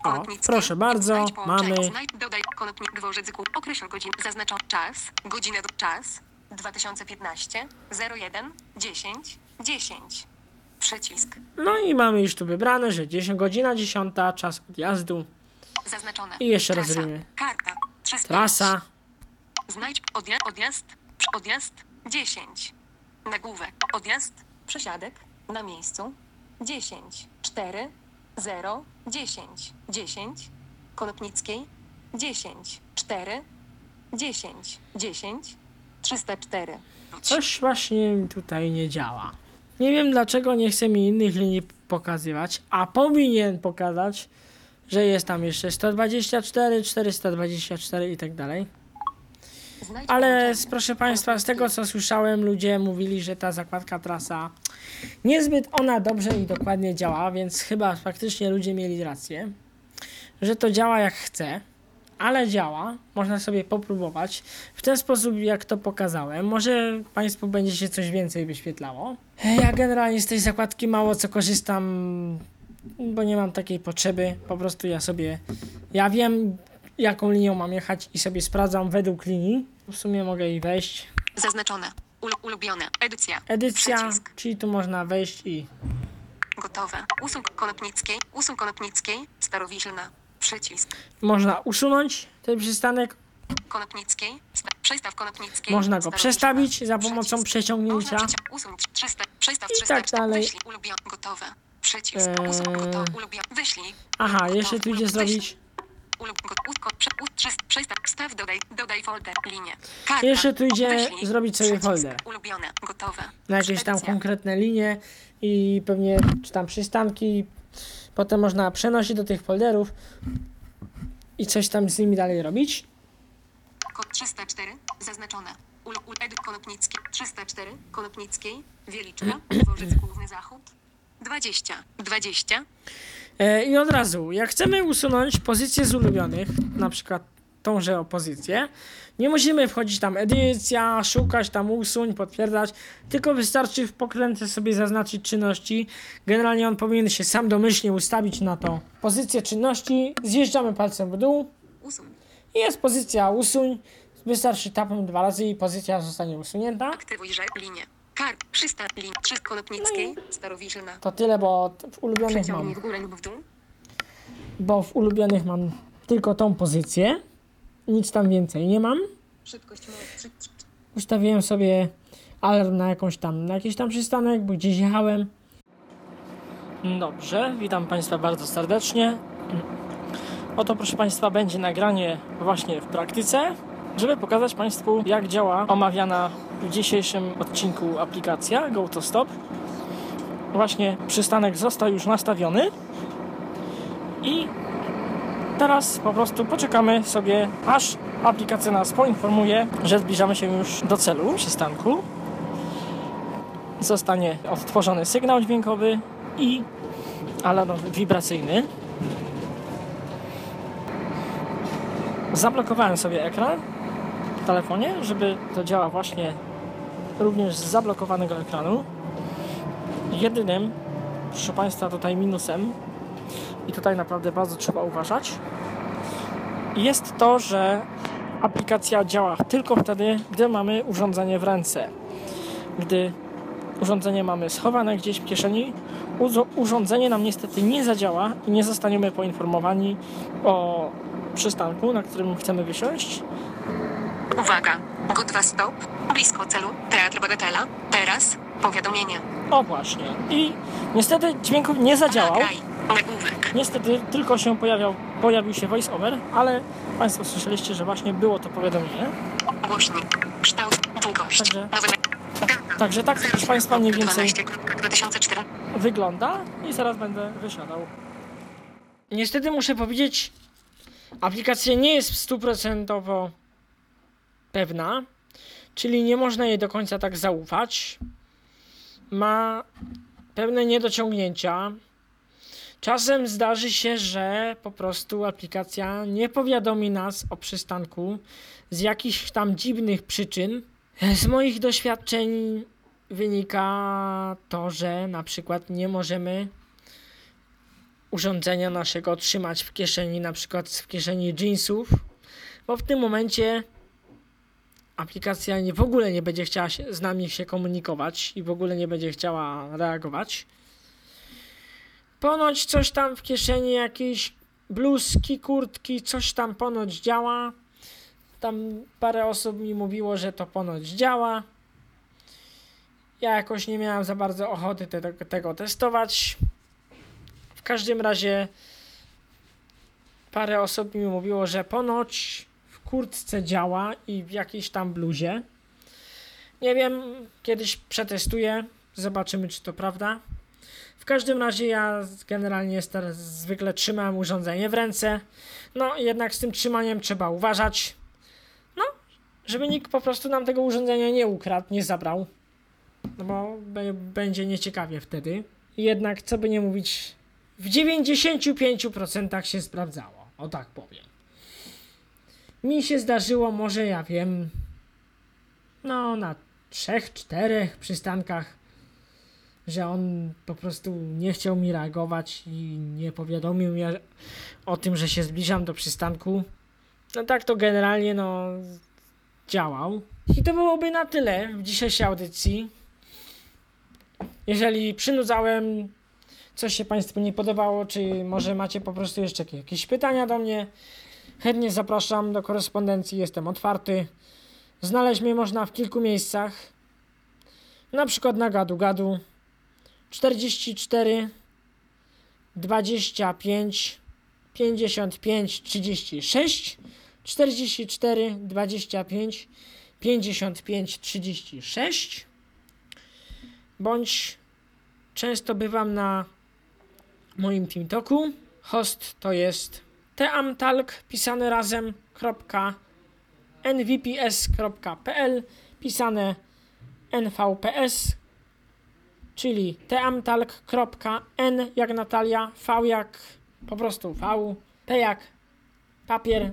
O, proszę bardzo, mamy. Dodaj konopnik dworzec. Określ godzinę. Zaznaczam czas. Godzinę do czas. 2015. 01. 10. 10. Przycisk. No i mamy już tu wybrane, że 10 godzina 10, czas odjazdu. Zaznaczone. I jeszcze raz zrobimy. Karta. 305. Trasa. Znajdź odjazd, odjazd, odjazd 10. Nagłówek. Odjazd, przesiadek, na miejscu 10, 4, 0, 10, 10. Konopnickiej 10, 4, 10, 10, 304. Coś właśnie tutaj nie działa. Nie wiem dlaczego nie chce mi innych linii pokazywać, a powinien pokazać, że jest tam jeszcze 124, 424 i tak dalej. Ale proszę Państwa, z tego co słyszałem, ludzie mówili, że ta zakładka trasa niezbyt ona dobrze i dokładnie działa, więc chyba faktycznie ludzie mieli rację, że to działa jak chce, ale działa. Można sobie popróbować w ten sposób, jak to pokazałem. Może Państwu będzie się coś więcej wyświetlało. Ja generalnie z tej zakładki mało co korzystam, bo nie mam takiej potrzeby. Po prostu ja sobie, ja wiem jaką linią mam jechać i sobie sprawdzam według linii. W sumie mogę i wejść. Zaznaczone. Ulu- ulubione. Edycja. Edycja, Przycisk. czyli tu można wejść i Gotowe. Usuń Konopnickiej. Usuń Konopnickiej. Starowiślna. Przycisk. można usunąć ten przystanek, Konopnickiej. Sta- przestaw Konopnickiej. można go przestawić za pomocą przeciągnięcia. Można przeci- usuń 300. Przestaw I 300. tak dalej. Wyślij. Ulubione. Gotowe. Przycisk. Eee. Usuń gotowe. Ulubione. Wyślij. Aha, jeszcze tu idzie zrobić. Wstaw, dodaj, dodaj folder, linię. Karta. Jeszcze tu idzie Wyślij. zrobić sobie Przycisk. folder. Ulubione, gotowe. na jakieś tam konkretne linie i pewnie czy tam przystanki. Potem można przenosić do tych folderów i coś tam z nimi dalej robić. Kod 304, zaznaczone. Ul, ul, Edyt Konopnicki, 304, Konopnickiej, Wieliczka, Dworzec Główny Zachód, 20, 20, E, I od razu, jak chcemy usunąć pozycję z ulubionych, na przykład tąże opozycję, nie musimy wchodzić tam edycja, szukać tam usuń, potwierdzać, tylko wystarczy w pokrętce sobie zaznaczyć czynności. Generalnie on powinien się sam domyślnie ustawić na to. Pozycję czynności, zjeżdżamy palcem w dół usuń. i jest pozycja usuń. Wystarczy tapem dwa razy i pozycja zostanie usunięta. Aktywuj linię. Kar, 300, lin, 3 Konopnickiej, Starowiślna. To tyle, bo w ulubionych mam, w górę lub w dół. bo w ulubionych mam tylko tą pozycję. Nic tam więcej nie mam. Szybkość Ustawiłem sobie alarm na jakąś tam, na jakiś tam przystanek, bo gdzieś jechałem. Dobrze, witam Państwa bardzo serdecznie. Oto proszę Państwa będzie nagranie właśnie w praktyce, żeby pokazać Państwu jak działa omawiana w dzisiejszym odcinku aplikacja GoToStop. Właśnie przystanek został już nastawiony i teraz po prostu poczekamy sobie aż aplikacja nas poinformuje, że zbliżamy się już do celu przystanku. Zostanie odtworzony sygnał dźwiękowy i alarm wibracyjny. Zablokowałem sobie ekran telefonie, żeby to działa właśnie również z zablokowanego ekranu. Jedynym, proszę Państwa, tutaj minusem i tutaj naprawdę bardzo trzeba uważać jest to, że aplikacja działa tylko wtedy, gdy mamy urządzenie w ręce. Gdy urządzenie mamy schowane gdzieś w kieszeni, urządzenie nam niestety nie zadziała i nie zostaniemy poinformowani o przystanku, na którym chcemy wysiąść. Uwaga! Gotwa stop. Blisko celu. Teatr Bagatela. Teraz. Powiadomienie. O właśnie. I niestety dźwięk nie zadziałał. Nagraj. Nagłówek. Niestety tylko się pojawiał, pojawił się voice-over, ale Państwo słyszeliście, że właśnie było to powiadomienie. Głośnik. Kształt. Długość. Także-. Także tak, proszę Państwa, mniej więcej 12.2004. wygląda i zaraz będę wysiadał. Niestety muszę powiedzieć, aplikacja nie jest stuprocentowo pewna, czyli nie można jej do końca tak zaufać. Ma pewne niedociągnięcia. Czasem zdarzy się, że po prostu aplikacja nie powiadomi nas o przystanku z jakichś tam dziwnych przyczyn. Z moich doświadczeń wynika to, że na przykład nie możemy urządzenia naszego trzymać w kieszeni, na przykład w kieszeni jeansów, bo w tym momencie aplikacja nie, w ogóle nie będzie chciała się, z nami się komunikować i w ogóle nie będzie chciała reagować. Ponoć coś tam w kieszeni, jakieś bluzki, kurtki, coś tam ponoć działa. Tam parę osób mi mówiło, że to ponoć działa. Ja jakoś nie miałem za bardzo ochoty te, tego testować. W każdym razie parę osób mi mówiło, że ponoć kurtce działa i w jakiejś tam bluzie. Nie wiem, kiedyś przetestuję, zobaczymy czy to prawda. W każdym razie ja generalnie teraz zwykle trzymam urządzenie w ręce. No jednak z tym trzymaniem trzeba uważać. No, żeby nikt po prostu nam tego urządzenia nie ukradł, nie zabrał. No bo będzie nieciekawie wtedy. Jednak, co by nie mówić, w 95% się sprawdzało. O tak powiem. Mi się zdarzyło, może ja wiem, no na trzech, czterech przystankach, że on po prostu nie chciał mi reagować i nie powiadomił mnie o tym, że się zbliżam do przystanku. No tak to generalnie no działał. I to byłoby na tyle w dzisiejszej audycji. Jeżeli przynudzałem, coś się Państwu nie podobało, czy może macie po prostu jeszcze jakieś pytania do mnie, chętnie zapraszam do korespondencji, jestem otwarty. Znaleźć mnie można w kilku miejscach, na przykład na gadu gadu 44 25 55 36 44 25 55 36 bądź często bywam na moim TeamTalku. Host to jest teamtalk pisane razem nvps.pl pisane nvps czyli teamtalk.n jak Natalia, V jak po prostu V, P jak papier,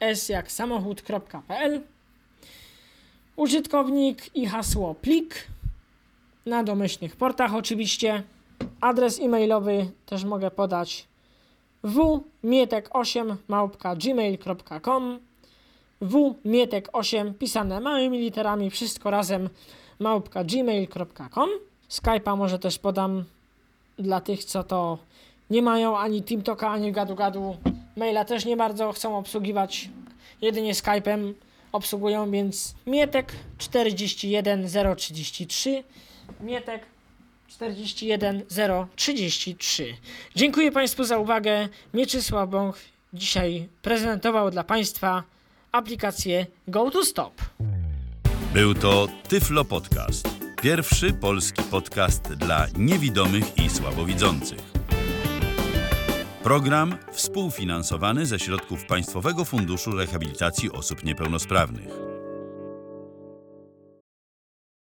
S jak samochód.pl Użytkownik i hasło plik na domyślnych portach oczywiście. Adres e-mailowy też mogę podać wmietek8 małpka gmail.com wmietek8 pisane małymi literami, wszystko razem małpka gmail.com Skype'a może też podam dla tych, co to nie mają ani TeamTalka, ani gadu gadu. Maila też nie bardzo chcą obsługiwać, jedynie Skype'em obsługują, więc Mietek 41033 Mietek 41033. Dziękuję Państwu za uwagę. Mieczysław Bąk dzisiaj prezentował dla Państwa aplikację GoToStop. Był to Tyflo Podcast. Pierwszy polski podcast dla niewidomych i słabowidzących. Program współfinansowany ze środków Państwowego Funduszu Rehabilitacji Osób Niepełnosprawnych.